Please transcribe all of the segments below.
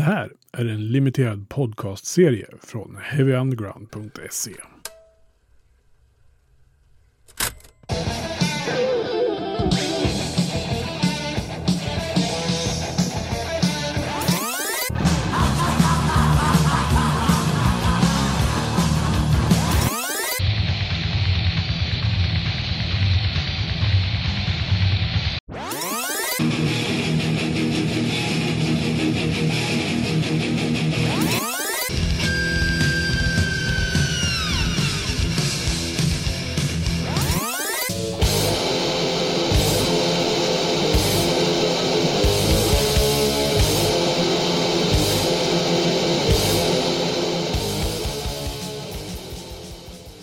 Det här är en limiterad podcastserie från heavyunderground.se.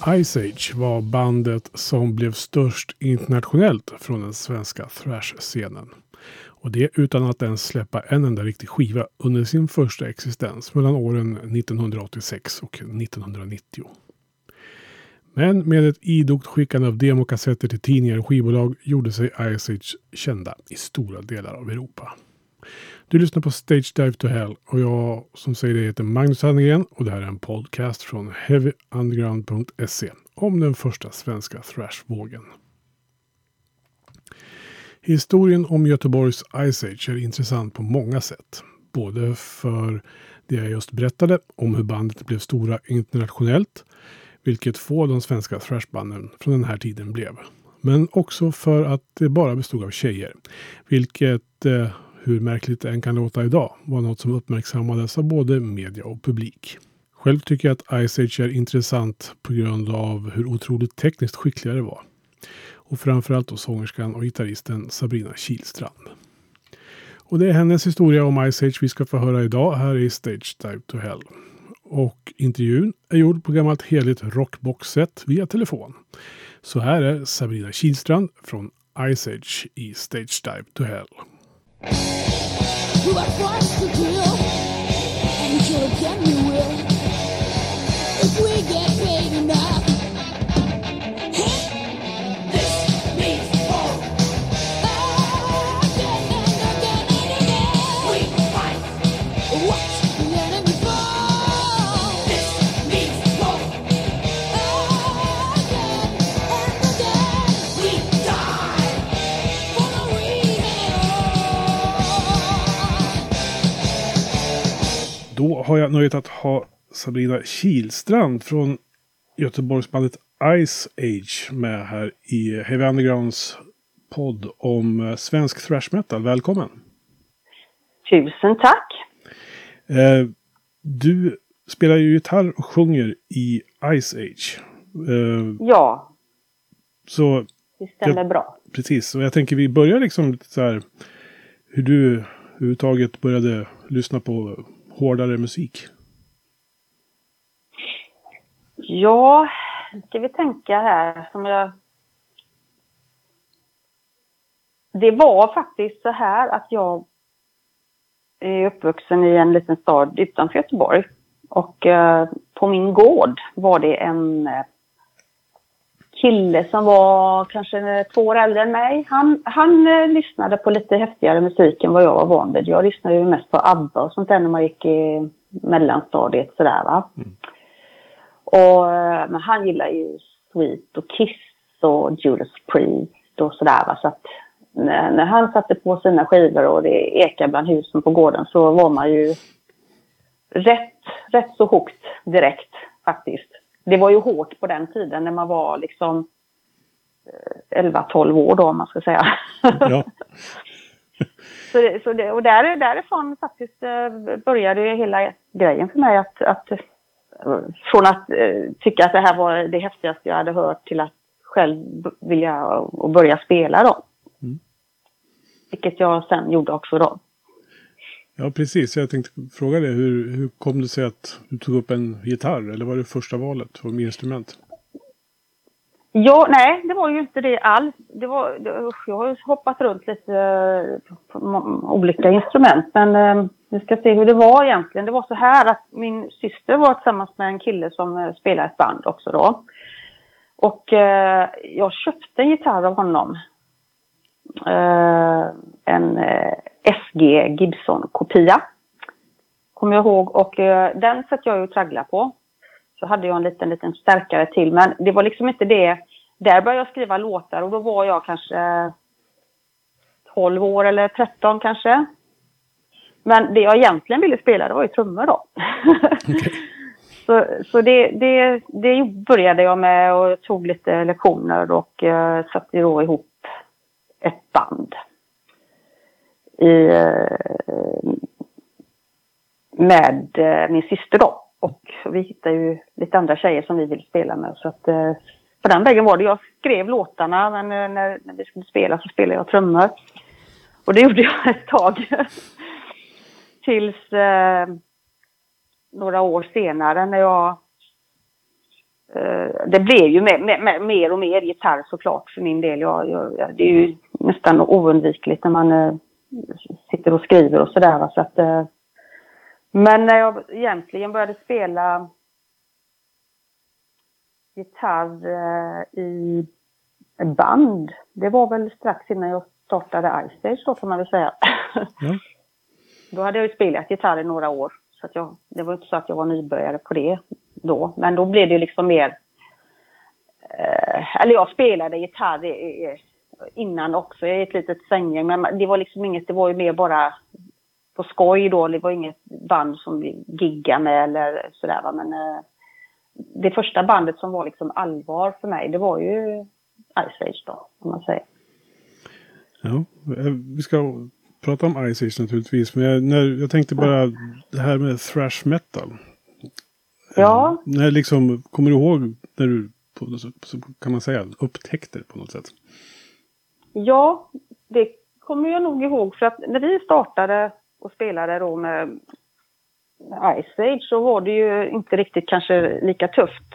Ice Age var bandet som blev störst internationellt från den svenska thrash-scenen. Och det utan att ens släppa en enda riktig skiva under sin första existens mellan åren 1986 och 1990. Men med ett idogt skickande av demokassetter till tidningar och skivbolag gjorde sig Ice Age kända i stora delar av Europa. Du lyssnar på Stage Dive to Hell och jag som säger det heter Magnus Hallengren och det här är en podcast från heavyunderground.se om den första svenska thrashvågen. Historien om Göteborgs Ice Age är intressant på många sätt. Både för det jag just berättade om hur bandet blev stora internationellt, vilket få av de svenska thrashbanden från den här tiden blev. Men också för att det bara bestod av tjejer, vilket eh, hur märkligt det än kan låta idag, var något som uppmärksammades av både media och publik. Själv tycker jag att Ice Age är intressant på grund av hur otroligt tekniskt skickliga det var. Och framförallt då sångerskan och gitarristen Sabrina Kilstrand. Och det är hennes historia om Ice Age vi ska få höra idag här i Stage Dive to Hell. Och intervjun är gjord på gammalt heligt rockboxset via telefon. Så här är Sabrina Kilstrand från Ice Age i Stage Dive to Hell. You are forced to kill, Då har jag nöjet att ha Sabrina Kilstrand från Göteborgsbandet Ice Age med här i Heavy Undergrounds podd om eh, svensk thrash metal. Välkommen! Tusen tack! Eh, du spelar ju gitarr och sjunger i Ice Age. Eh, ja. Så, det stämmer jag, bra. Precis, och jag tänker vi börjar liksom så här hur du överhuvudtaget började lyssna på hårdare musik? Ja, ska vi tänka här som jag... Det var faktiskt så här att jag är uppvuxen i en liten stad utanför Göteborg. Och eh, på min gård var det en eh, kille som var kanske två år äldre än mig. Han, han eh, lyssnade på lite häftigare musik än vad jag var van vid. Jag lyssnade ju mest på ABBA och sånt där när man gick i mellanstadiet sådär va. Mm. Och, eh, men han gillar ju Sweet och Kiss och Judas Priest och sådär va. Så att när, när han satte på sina skivor och det ekade bland husen på gården så var man ju rätt, rätt så hooked direkt faktiskt det var ju hårt på den tiden när man var liksom 11-12 eh, år då om man ska säga. Ja. så det, så det, och där, därifrån faktiskt eh, började hela grejen för mig att, att eh, från att tycka att det här var det häftigaste jag hade hört till att själv vilja och börja spela då. Mm. Vilket jag sen gjorde också då. Ja, precis. Jag tänkte fråga dig, hur, hur kom det sig att du tog upp en gitarr? Eller var det första valet som instrument? Ja, nej, det var ju inte det alls. Det var, jag har ju hoppat runt lite eh, på olika instrument, men eh, vi ska se hur det var egentligen. Det var så här att min syster var tillsammans med en kille som spelade spelar ett band också då. Och eh, jag köpte en gitarr av honom. Eh, en eh, SG Gibson-kopia. kommer jag ihåg. Och eh, den satt jag ju och tragglade på. Så hade jag en liten, liten stärkare till. Men det var liksom inte det. Där började jag skriva låtar och då var jag kanske 12 år eller 13 kanske. Men det jag egentligen ville spela det var ju trummor då. Okay. så så det, det, det började jag med och tog lite lektioner och uh, satte då ihop ett band. I, eh, med eh, min syster då. Och vi hittade ju lite andra tjejer som vi ville spela med. Så att eh, på den vägen var det. Jag skrev låtarna men när, när vi skulle spela så spelade jag trummor. Och det gjorde jag ett tag. Tills eh, några år senare när jag... Eh, det blev ju mer, mer, mer och mer gitarr såklart för min del. Jag, jag, det är ju nästan oundvikligt när man eh, sitter och skriver och sådär. Så att, eh, men när jag egentligen började spela gitarr eh, i band, det var väl strax innan jag startade Ice Age då kan man väl säga. Ja. Då hade jag ju spelat gitarr i några år. Så att jag, det var inte så att jag var nybörjare på det då. Men då blev det liksom mer... Eh, eller jag spelade gitarr i, i, innan också i ett litet svänggäng. Men det var liksom inget, det var ju mer bara på skoj då. Det var inget band som vi giggade med eller sådär va. Men eh, det första bandet som var liksom allvar för mig, det var ju Ice Age då, om man säger. Ja, eh, vi ska prata om Ice Age naturligtvis. Men jag, när, jag tänkte bara det här med thrash metal. Ja. Eh, när liksom, kommer du ihåg när du, så kan man säga, upptäckte det på något sätt? Ja, det kommer jag nog ihåg. För att när vi startade och spelade då med Ice Age så var det ju inte riktigt kanske lika tufft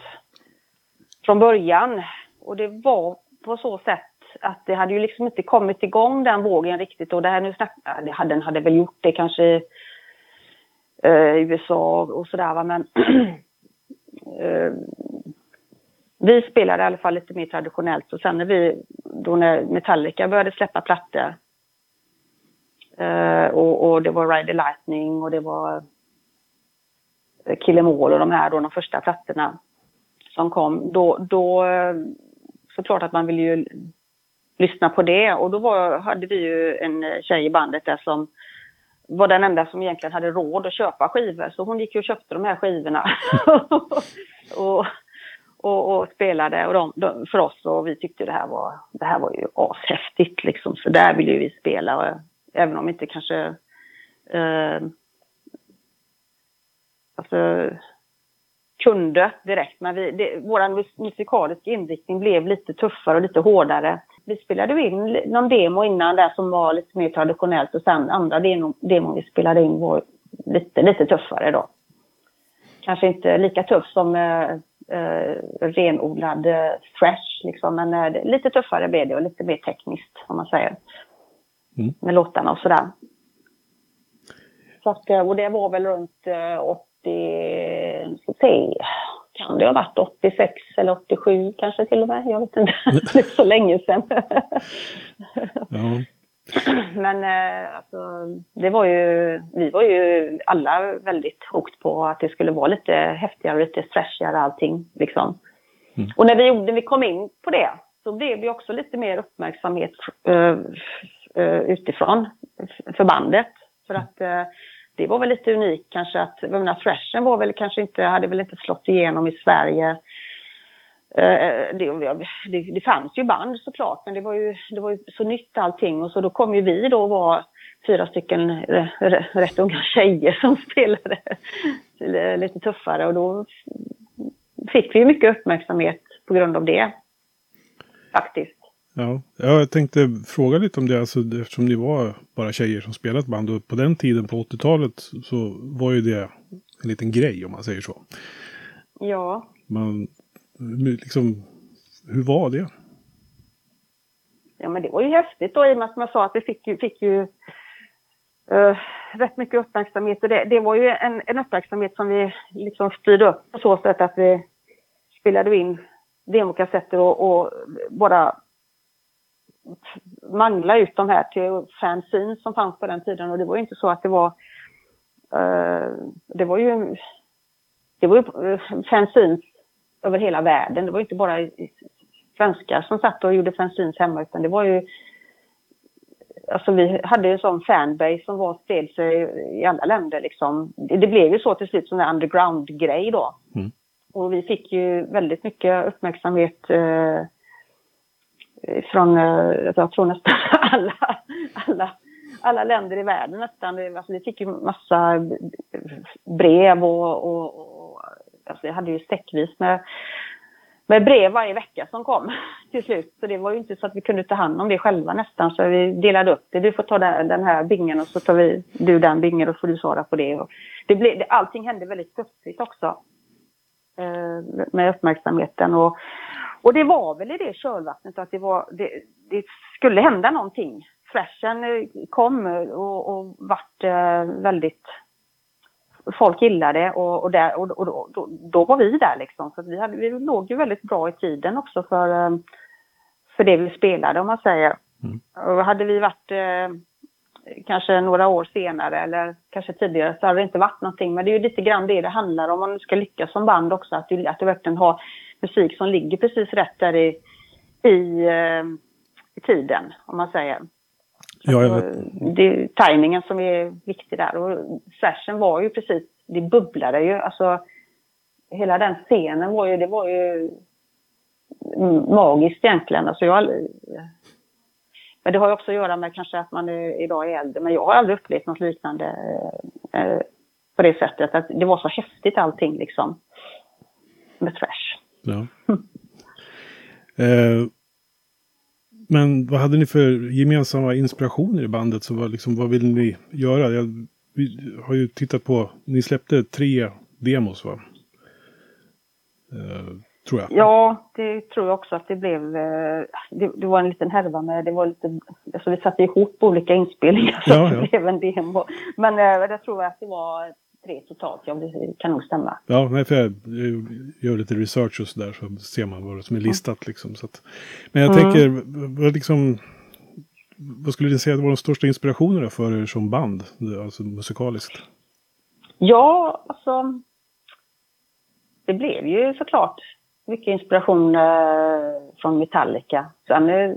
från början. Och det var på så sätt att det hade ju liksom inte kommit igång den vågen riktigt. Och det här nu snack, det hade, den hade väl gjort det kanske i eh, USA och sådär va, men eh, vi spelade i alla fall lite mer traditionellt och sen när vi, då när Metallica började släppa plattor eh, och, och, det var Ride the Lightning och det var eh, Kill Em All och de här då, de första plattorna som kom, då, då eh, såklart att man vill ju lyssna på det. Och då var, hade vi ju en tjej i bandet där som var den enda som egentligen hade råd att köpa skivor. Så hon gick ju och köpte de här skivorna. och, och, och, spelade och de, de, för oss och vi tyckte det här var, det här var ju ashäftigt liksom. Så där ville vi spela. Och, även om inte kanske... Eh, alltså, kunde direkt. Men vi, det, vår musikaliska inriktning blev lite tuffare och lite hårdare. Vi spelade in någon demo innan där som var lite mer traditionellt och sen andra demon, demon vi spelade in var lite, lite tuffare då. Kanske inte lika tuff som eh, eh, renodlad eh, thrash liksom, men eh, lite tuffare blev det och lite mer tekniskt om man säger. Mm. Med låtarna och sådär. Så att, eh, och det var väl runt eh, 80, ska se, kan det ha varit 86 eller 87 kanske till och med. Jag vet inte, det är så länge sedan. ja. Men eh, alltså, det var ju, vi var ju alla väldigt hooked på att det skulle vara lite häftigare, lite thrashigare allting liksom. Mm. Och när vi, när vi kom in på det så blev det också lite mer uppmärksamhet uh, uh, utifrån förbandet. För att uh, det var väl lite unikt kanske att, jag menar, thrashen var väl kanske inte, hade väl inte slått igenom i Sverige. Uh, det, det, det, fanns ju band såklart, men det var ju, det var ju så nytt allting. Och så då kom ju vi då vara fyra stycken rätt unga tjejer som spelade lite tuffare. Och då fick vi mycket uppmärksamhet på grund av det. Faktiskt. Ja, jag tänkte fråga lite om det, alltså, eftersom ni var bara tjejer som spelade band. Och på den tiden, på 80-talet, så var ju det en liten grej om man säger så. Ja. Man, liksom, hur var det? Ja, men det var ju häftigt då i och med att man sa att vi fick ju, fick ju uh, rätt mycket uppmärksamhet. Och det, det var ju en, en uppmärksamhet som vi liksom styrde upp på så sätt att vi spelade in demokassetter och, och bara mangla ut de här till fanzines som fanns på den tiden. Och det var ju inte så att det var eh, det var ju, det var ju eh, fanzines över hela världen. Det var inte bara svenskar som satt och gjorde fanzines hemma utan det var ju Alltså vi hade en sån fanbase som var sig i alla länder liksom. Det, blev ju så till slut som en underground-grej då. Mm. Och vi fick ju väldigt mycket uppmärksamhet eh, från, eh, jag tror nästan alla, alla, alla länder i världen nästan. Alltså vi fick ju massa brev och, och alltså jag hade ju säckvis med med brev varje vecka som kom till slut. Så det var ju inte så att vi kunde ta hand om det själva nästan. Så vi delade upp det. Du får ta den här bingen och så tar vi, du den bingen och så får du svara på det. Och det blev, allting hände väldigt plötsligt också. Eh, med uppmärksamheten. Och, och det var väl i det kölvattnet att det, var, det, det skulle hända någonting. Flashen eh, kom och, och vart eh, väldigt folk gillade och, och, där, och, och då, då, var vi där liksom. Så vi, hade, vi låg ju väldigt bra i tiden också för, eh, för det vi spelade om man säger. Mm. Och hade vi varit eh, kanske några år senare eller kanske tidigare så hade det inte varit någonting. Men det är ju lite grann det det handlar om om man ska lyckas som band också. Att du, att du verkligen har musik som ligger precis rätt där i, i, eh, i tiden om man säger. Ja, jag vet. Det är tajmingen som är viktig där. Och slashen var ju precis, det bubblade ju. Alltså, hela den scenen var ju, det var ju magiskt egentligen. Alltså jag, men det har ju också att göra med kanske att man är, idag är äldre. Men jag har aldrig upplevt något liknande eh, på det sättet. Att det var så häftigt allting liksom. Med thrash. Ja. eh, men vad hade ni för gemensamma inspirationer i bandet? Så vad, liksom, vad vill ni göra? Jag har ju tittat på, ni släppte tre demos va? Uh, tror jag. Ja, det tror jag också att det blev. Uh, det, det, var en liten härva med, det var lite, alltså vi satte ihop olika inspelningar så ja, ja. det blev en demo. Men uh, jag tror att det var tre totalt. Ja, det kan nog stämma. Ja, nej, för jag gör lite research och sådär så ser man vad som är listat. Mm. Liksom, så att, men jag mm. tänker, vad, liksom, vad skulle ni säga var de största inspirationerna för er som band, alltså musikaliskt? Ja, alltså. Det blev ju såklart mycket inspiration eh, från Metallica. Sen eh,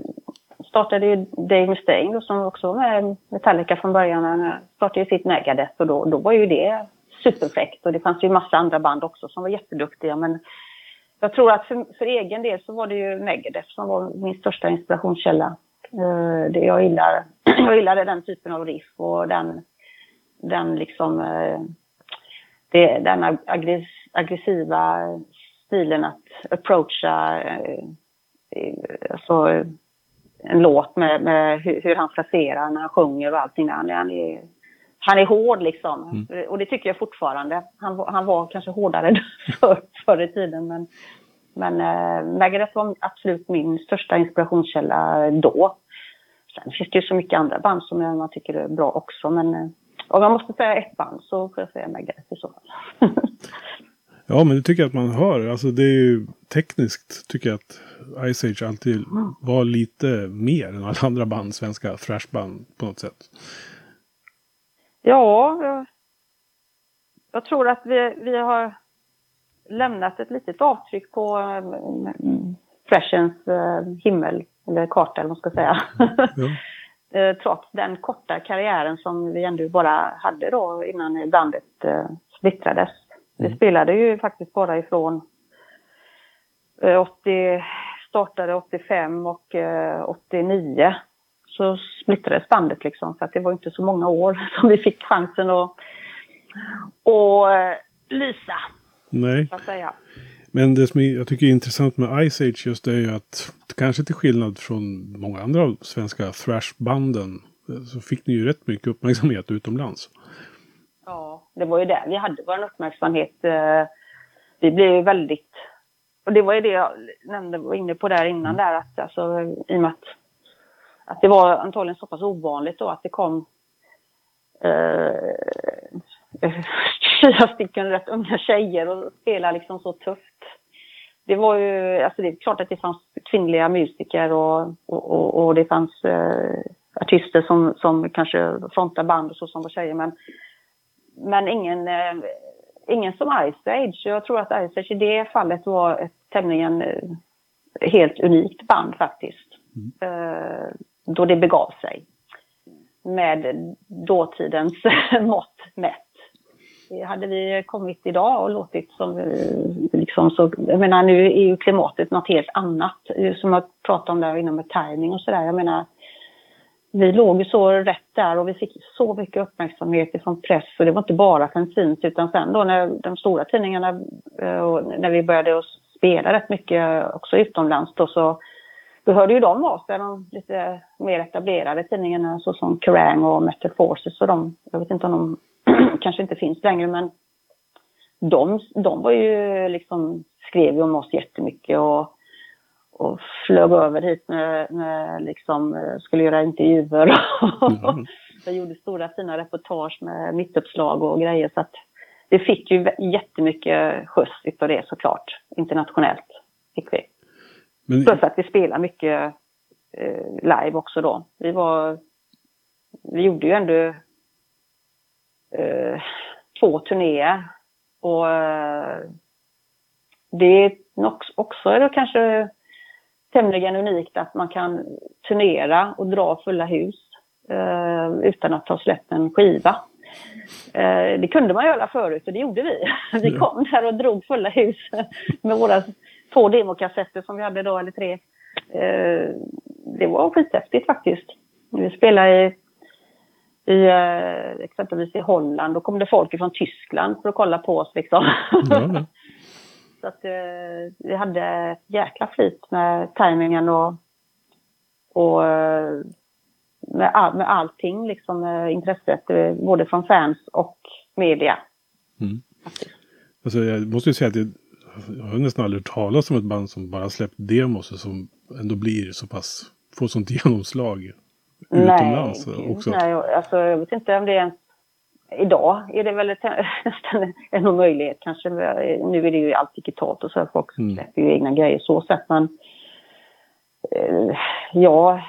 startade ju Dave Mustaine som också var med Metallica från början. Han startade ju sitt Megadeth och då, då var ju det superfräckt. Och det fanns ju massa andra band också som var jätteduktiga. Men jag tror att för, för egen del så var det ju Megadeth som var min största inspirationskälla. Uh, det jag gillar, jag gillade den typen av riff och den, den liksom, uh, det, den aggressiva stilen att approacha uh, alltså, en låt med, med hur, hur, han fraserar när han sjunger och allting. Han, han är han är hård liksom. Mm. Och det tycker jag fortfarande. Han, han var kanske hårdare för, förr i tiden. Men, men äh, Megadeth var absolut min största inspirationskälla då. Sen finns det ju så mycket andra band som man tycker är bra också. Men äh, om jag måste säga ett band så får jag säga Megadeth i så fall. ja, men det tycker jag att man hör. Alltså det är ju tekniskt tycker jag att Ice Age alltid mm. var lite mer än alla andra band, svenska thrashband på något sätt. Ja, jag, jag tror att vi, vi har lämnat ett litet avtryck på um, Freshens uh, himmel, eller karta eller vad man ska säga. Ja. Eh, trots den korta karriären som vi ändå bara hade då innan bandet splittrades. Mm. Vi spelade ju faktiskt bara ifrån uh, 80, startade 85 och 89 så splittrades bandet liksom. För att det var inte så många år som vi fick chansen att, att eh, lysa. Nej. Men det som jag tycker är intressant med Ice Age just är ju att kanske till skillnad från många andra svenska thrashbanden så fick ni ju rätt mycket uppmärksamhet utomlands. Ja, det var ju där vi hade vår uppmärksamhet. Eh, vi blev ju väldigt... Och det var ju det jag nämnde, var inne på där innan mm. där att alltså i och med att att det var antagligen så pass ovanligt då att det kom eh, fyra stycken rätt unga tjejer och spelade liksom så tufft. Det var ju, alltså det är klart att det fanns kvinnliga musiker och, och, och, och det fanns eh, artister som, som kanske frontar band och så som var tjejer men men ingen, eh, ingen som Ice Age. Jag tror att Ice Age i det fallet var ett tämligen eh, helt unikt band faktiskt. Mm. Då det begav sig. Med dåtidens mått mätt. Hade vi kommit idag och låtit som, liksom så, jag menar nu är ju klimatet något helt annat. Som jag pratade om där inom med timing och sådär. Jag menar, vi låg ju så rätt där och vi fick så mycket uppmärksamhet från press och det var inte bara fanzines utan sen då när de stora tidningarna eh, och när vi började spela rätt mycket också utomlands då så då hörde ju de av sig, de lite mer etablerade tidningarna såsom Kerrang och Metal Forces och de, jag vet inte om de kanske inte finns längre men de, de var ju liksom, skrev ju om oss jättemycket och, och flög över hit med, med liksom, skulle göra intervjuer. Mm. Jag gjorde stora fina reportage med mittuppslag och grejer så att vi fick ju jättemycket skjuts utav det såklart, internationellt fick vi. Men... Plus att vi spelar mycket eh, live också då. Vi var, vi gjorde ju ändå eh, två turnéer och eh, det är också är det kanske tämligen unikt att man kan turnera och dra fulla hus eh, utan att ha släppt en skiva. Eh, det kunde man göra förut och det gjorde vi. Vi kom där och drog fulla hus med våra två demokassetter som vi hade då, eller tre. Eh, det var skithäftigt faktiskt. Vi spelade i, i eh, exempelvis i Holland. Då kom det folk från Tyskland för att kolla på oss liksom. Mm. Så att vi hade jäkla flit med tajmingen och, och med, all, med allting, liksom med intresset både från fans och media. Mm. Alltså, jag måste ju säga att det, jag har nästan aldrig hört talas om ett band som bara släppt demos och som ändå blir så pass, får sånt genomslag utomlands nej, också. Nej, alltså jag vet inte om det är ens Idag är det väl nästan en omöjlighet kanske. Nu är det ju allt digitalt och så. Folk mm. släpper ju egna grejer så sett. Men eh, ja,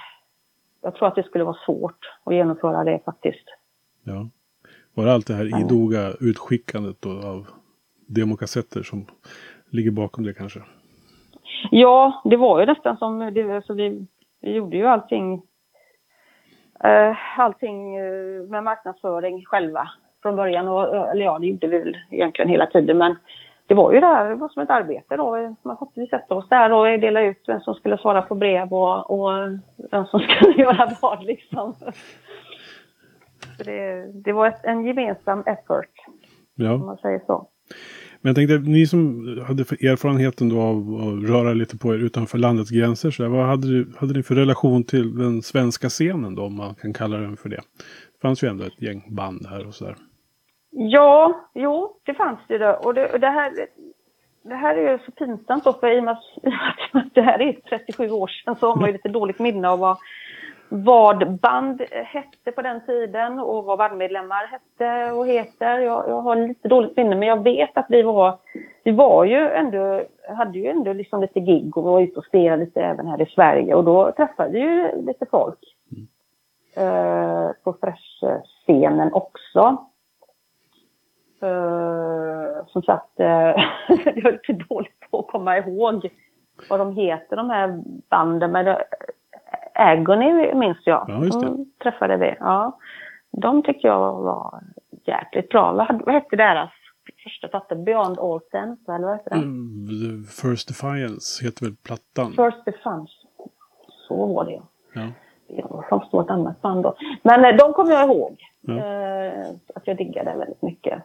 jag tror att det skulle vara svårt att genomföra det faktiskt. Ja. Var det allt det här idoga utskickandet då av demokassetter som ligger bakom det kanske? Ja, det var ju nästan som, det, alltså vi, vi gjorde ju allting, uh, allting uh, med marknadsföring själva från början. Och, eller ja, det gjorde vi väl egentligen hela tiden. Men det var ju där, det var som ett arbete då. Man fick sätta oss där och dela ut vem som skulle svara på brev och, och vem som skulle göra vad liksom. Det, det var ett, en gemensam effort. Ja. Om man säger så. Men jag tänkte, ni som hade erfarenheten då av att röra lite på er utanför landets gränser. Så där, vad hade, du, hade ni för relation till den svenska scenen då, om man kan kalla den för det? Det fanns ju ändå ett gäng band här och sådär. Ja, jo, det fanns det då. Och det, det, här, det här är ju så pinsamt då, för i och med att det här är 37 år sedan så har man ju lite dåligt minne av vad, vad band hette på den tiden och vad bandmedlemmar hette och heter. Jag, jag har lite dåligt minne, men jag vet att vi var, vi var ju ändå, hade ju ändå liksom lite gig och var ute och spelade lite även här i Sverige och då träffade vi ju lite folk. Mm. Eh, på Fresh-scenen också. Eh, som sagt, eh, jag är lite dålig på att komma ihåg vad de heter, de här banden. Men det, Agony minns jag. Ja, just det. De träffade vi. Ja. De tyckte jag var jäkligt bra. Vad, vad hette deras första platta? Beyond All Sense, eller vad hette den? Mm, First Defiance heter väl plattan? First Defiance. Så var det ja. Som stod ett annat band då. Men eh, de kommer jag ihåg. Ja. Eh, att jag diggade väldigt mycket.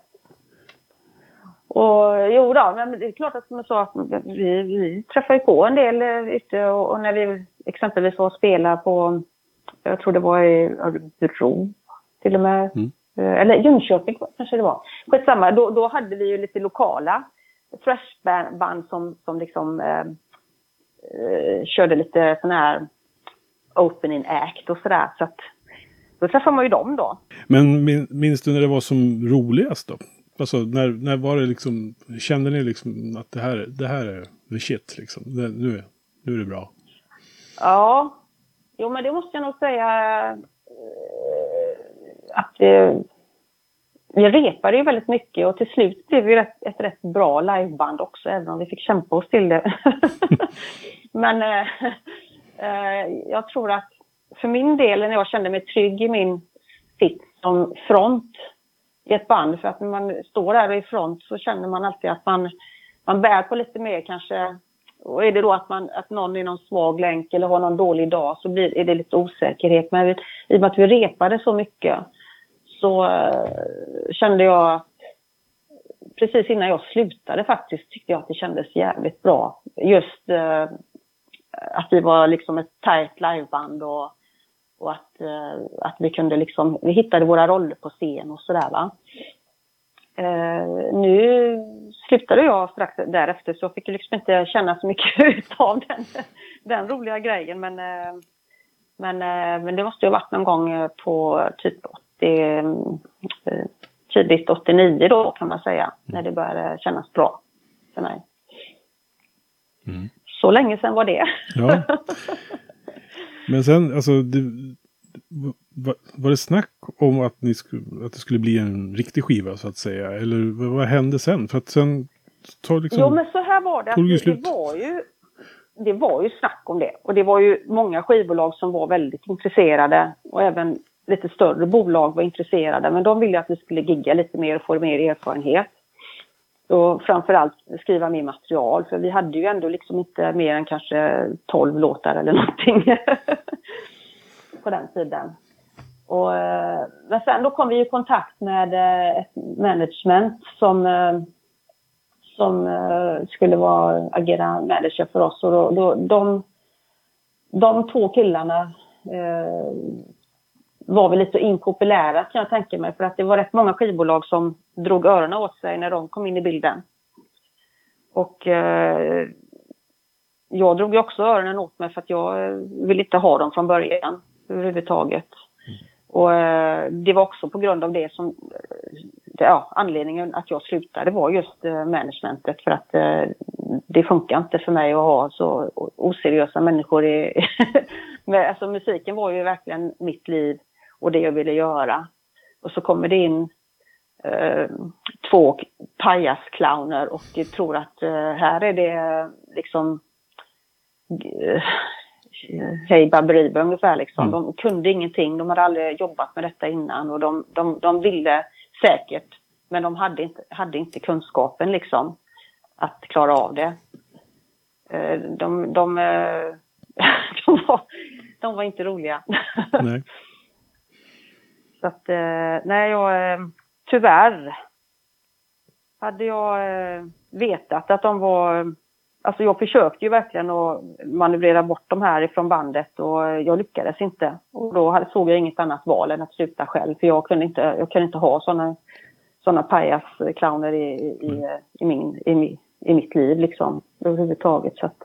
Och jo då, men det är klart att som jag sa, att vi, vi träffar ju på en del eh, ute och, och när vi exempelvis var och spela på, jag tror det var i Örebro till och med. Mm. Eh, eller Jönköping kanske det var. Skitsamma, då, då hade vi ju lite lokala thrashband som, som liksom eh, eh, körde lite sån här opening act och sådär. Så att då träffar man ju dem då. Men minns du när det var som roligast då? Alltså när, när var det liksom, kände ni liksom att det här, det här är the shit liksom? Det, nu, nu är det bra? Ja, jo men det måste jag nog säga eh, att vi, vi repade ju väldigt mycket och till slut blev vi ett, ett rätt bra liveband också, även om vi fick kämpa oss till det. Men eh, eh, jag tror att för min del, när jag kände mig trygg i min sitt som front i ett band, för att när man står där i front så känner man alltid att man, man bär på lite mer kanske och är det då att, man, att någon är någon svag länk eller har någon dålig dag så blir, är det lite osäkerhet. Men i och med att vi repade så mycket så uh, kände jag att precis innan jag slutade faktiskt tyckte jag att det kändes jävligt bra. Just uh, att vi var liksom ett tajt liveband och, och att, uh, att vi kunde liksom, vi hittade våra roller på scen och sådär va. Uh, nu slutade jag strax därefter så jag fick liksom inte känna så mycket av den, den roliga grejen men, uh, men, men det måste ju ha varit någon gång på typ 80, tidigt 89 då kan man säga, mm. när det började kännas bra för mig. Mm. Så länge sedan var det. Ja. Men sen, alltså, det, var, var det snack om att, ni skulle, att det skulle bli en riktig skiva så att säga? Eller vad, vad hände sen? För att sen tar liksom... Jo men så här var det. Att det, det, var ju, det var ju snack om det. Och det var ju många skivbolag som var väldigt intresserade. Och även lite större bolag var intresserade. Men de ville att vi skulle gigga lite mer och få mer erfarenhet. Och framförallt skriva mer material. För vi hade ju ändå liksom inte mer än kanske 12 låtar eller någonting. på den tiden. Och, eh, men sen då kom vi i kontakt med eh, ett management som, eh, som skulle vara, agera manager för oss. Och då, då, de, de två killarna eh, var väl lite impopulära kan jag tänka mig. För att det var rätt många skivbolag som drog öronen åt sig när de kom in i bilden. Och eh, jag drog ju också öronen åt mig för att jag ville inte ha dem från början överhuvudtaget. Och eh, det var också på grund av det som, eh, ja, anledningen att jag slutade var just eh, managementet för att det funkar inte för mig att ha så oseriösa människor i, alltså musiken var ju verkligen mitt liv och det jag ville göra. Och så kommer det in eh, två pajasclowner och tror att eh, här är det liksom hej baberiba ungefär liksom. Mm. De kunde ingenting, de hade aldrig jobbat med detta innan och de, de, de ville säkert, men de hade inte, hade inte kunskapen liksom att klara av det. Eh, de, de, eh, de, var, de var inte roliga. Nej. Så att, eh, nej, jag, tyvärr hade jag vetat att de var Alltså jag försökte ju verkligen att manövrera bort de här ifrån bandet och jag lyckades inte. Och då såg jag inget annat val än att sluta själv för jag kunde inte, jag kunde inte ha sådana såna pajasclowner i, i, i, min, i, i mitt liv liksom överhuvudtaget. Så att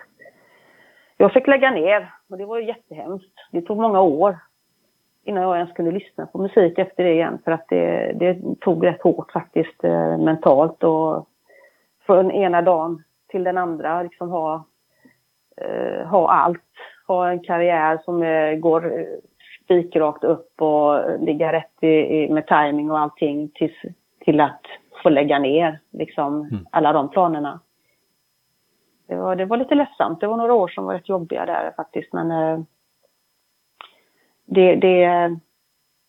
jag fick lägga ner och det var ju jättehemskt. Det tog många år innan jag ens kunde lyssna på musik efter det igen för att det, det tog rätt hårt faktiskt eh, mentalt och från ena dagen till den andra. Liksom ha, eh, ha allt. Ha en karriär som eh, går spikrakt upp och ligga rätt i, i, med timing och allting tills, till att få lägga ner liksom, mm. alla de planerna. Det var, det var lite ledsamt. Det var några år som var rätt jobbiga där faktiskt. Men eh, det, det,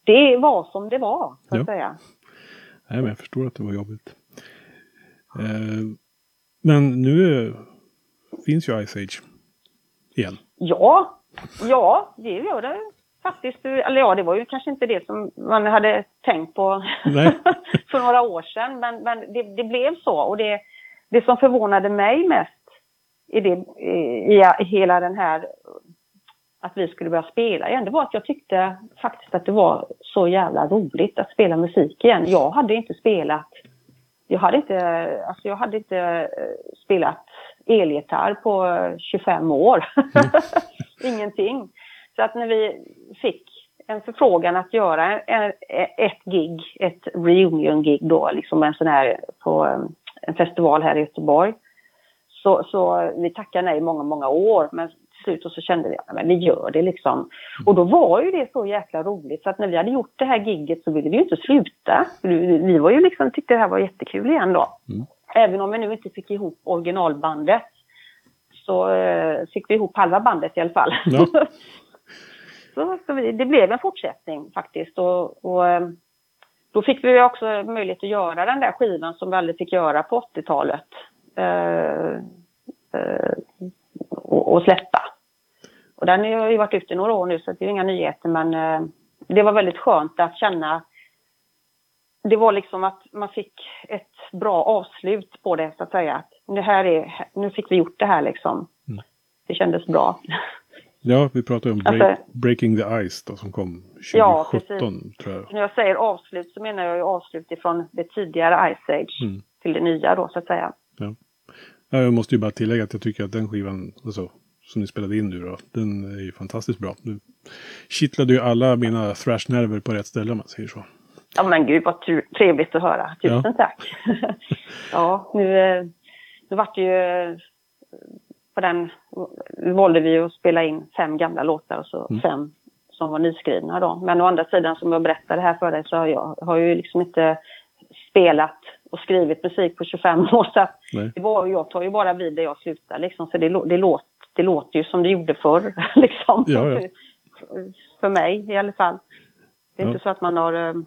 det var som det var, så att ja. säga. Nej, men jag förstår att det var jobbigt. Eh, men nu finns ju Ice Age igen. Ja, ja det gör det faktiskt. Eller ja, det var ju kanske inte det som man hade tänkt på för några år sedan. Men, men det, det, blev så. Och det, det som förvånade mig mest i, det, i, i hela den här att vi skulle börja spela igen, det var att jag tyckte faktiskt att det var så jävla roligt att spela musik igen. Jag hade inte spelat jag hade inte, alltså jag hade inte eh, spelat elgitarr på 25 år. Mm. Ingenting. Så att när vi fick en förfrågan att göra eh, ett gig, ett reunion-gig då, liksom en sån här på eh, en festival här i Göteborg. Så, så vi tackade nej många, många år. Men till slut och så kände vi att vi gör det liksom. Och då var ju det så jäkla roligt så att när vi hade gjort det här gigget så ville vi ju inte sluta. Vi var ju liksom, tyckte det här var jättekul igen då. Mm. Även om vi nu inte fick ihop originalbandet så eh, fick vi ihop halva bandet i alla fall. Ja. så, så vi, det blev en fortsättning faktiskt. Och, och, eh, då fick vi också möjlighet att göra den där skivan som vi aldrig fick göra på 80-talet. Eh, eh, och, och, släppa. Och den har ju varit ute några år nu så det är inga nyheter men eh, det var väldigt skönt att känna det var liksom att man fick ett bra avslut på det så att säga. Det här är, nu fick vi gjort det här liksom. Mm. Det kändes bra. Ja, vi pratade om break, alltså, Breaking the Ice då, som kom 2017 ja, tror jag. När jag säger avslut så menar jag ju avslut ifrån det tidigare Ice Age mm. till det nya då så att säga. Ja. Jag måste ju bara tillägga att jag tycker att den skivan, alltså, som ni spelade in nu då, den är ju fantastiskt bra. Nu kittlade ju alla mina thrash-nerver på rätt ställe om man säger så. Ja men gud vad trevligt att höra. Tusen ja. tack. ja, nu, eh, nu vart det ju på den valde vi att spela in fem gamla låtar och så mm. fem som var nyskrivna då. Men å andra sidan som jag berättade här för dig så har jag har ju liksom inte spelat och skrivit musik på 25 år så det var, jag tar ju bara vid där jag slutar liksom så det, det, låt, det låter ju som det gjorde förr liksom. Ja, ja. För mig i alla fall. Det är ja. inte så att man har uh,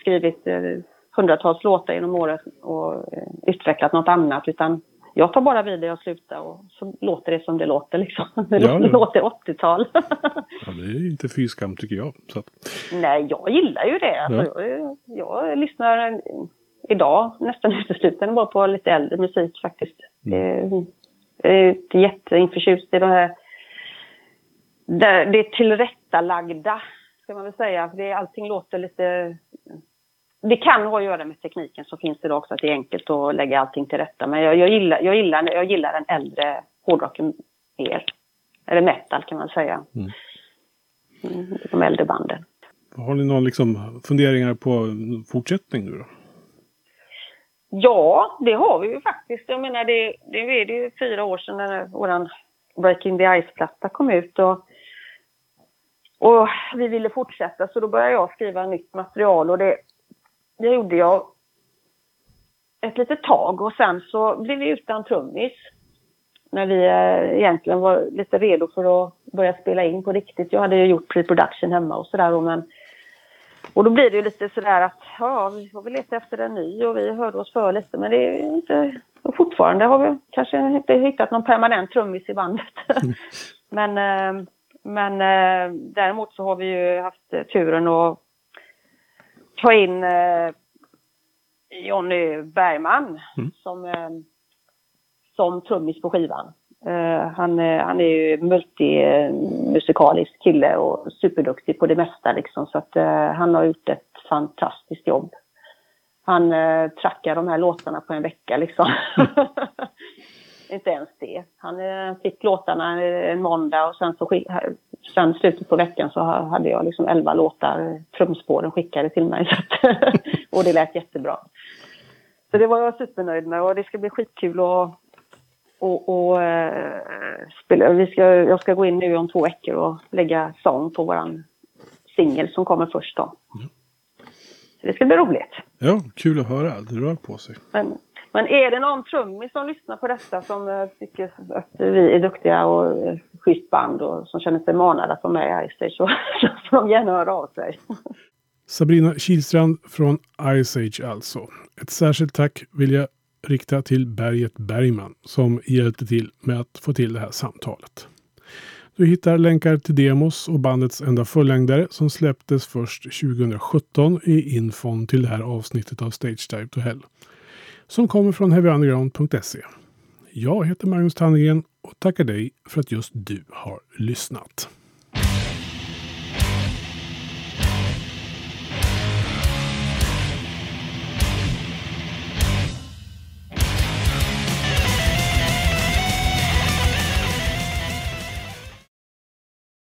skrivit uh, hundratals låtar genom året och uh, utvecklat något annat utan jag tar bara vid där jag slutar och så låter det som det låter liksom. Det ja, låter 80-tal. ja, det är inte fy skam tycker jag. Att... Nej, jag gillar ju det. Alltså, ja. jag, jag, lyssnar idag nästan uteslutande bara på lite äldre musik faktiskt. Mm. Jag är jätteinförtjust i det här det, det tillrättalagda, ska man väl säga. Det, allting låter lite det kan ha att göra med tekniken som finns idag också, att det är enkelt att lägga allting till rätta. Men jag, jag, gillar, jag, gillar, jag gillar den äldre hårdrocken mer. Eller metal kan man säga. Mm. Mm, de äldre banden. Har ni några liksom funderingar på fortsättning nu då? Ja, det har vi ju faktiskt. Jag menar, det, det är ju fyra år sedan när vår Breaking the Ice-platta kom ut. Och, och vi ville fortsätta, så då började jag skriva nytt material. Och det, det gjorde jag ett litet tag och sen så blev vi utan trummis. När vi eh, egentligen var lite redo för att börja spela in på riktigt. Jag hade ju gjort pre-production hemma och sådär men och då blir det ju lite sådär att ja, vi får väl leta efter en ny och vi hörde oss för lite men det är inte... Och fortfarande har vi kanske inte hittat någon permanent trummis i bandet. Mm. men eh, men eh, däremot så har vi ju haft turen att ta in eh, Jonny Bergman mm. som, som trummis på skivan. Uh, han, han är ju multimusikalisk kille och superduktig på det mesta liksom. Så att uh, han har gjort ett fantastiskt jobb. Han uh, trackar de här låtarna på en vecka liksom. Inte ens det. Han uh, fick låtarna en måndag och sen så sen slutet på veckan så hade jag liksom elva låtar, trumspåren skickade till mig. och det lät jättebra. Så det var jag supernöjd med och det ska bli skitkul att och, och äh, spela. Vi ska, jag ska gå in nu om två veckor och lägga sång på våran singel som kommer först då. Mm. Så det ska bli roligt. Ja, kul att höra. Det rör på sig. Men, men är det någon trummis som lyssnar på detta som uh, tycker att vi är duktiga och uh, schysst band och som känner sig manade att vara med i Ice så, så får de gärna höra av sig. Sabrina Kilstrand från Ice Age alltså. Ett särskilt tack vill jag rikta till Berget Bergman som hjälpte till med att få till det här samtalet. Du hittar länkar till demos och bandets enda fullängdare som släpptes först 2017 i infon till det här avsnittet av Stage Dive to Hell. Som kommer från heavyunderground.se. Jag heter Magnus Tannegren och tackar dig för att just du har lyssnat.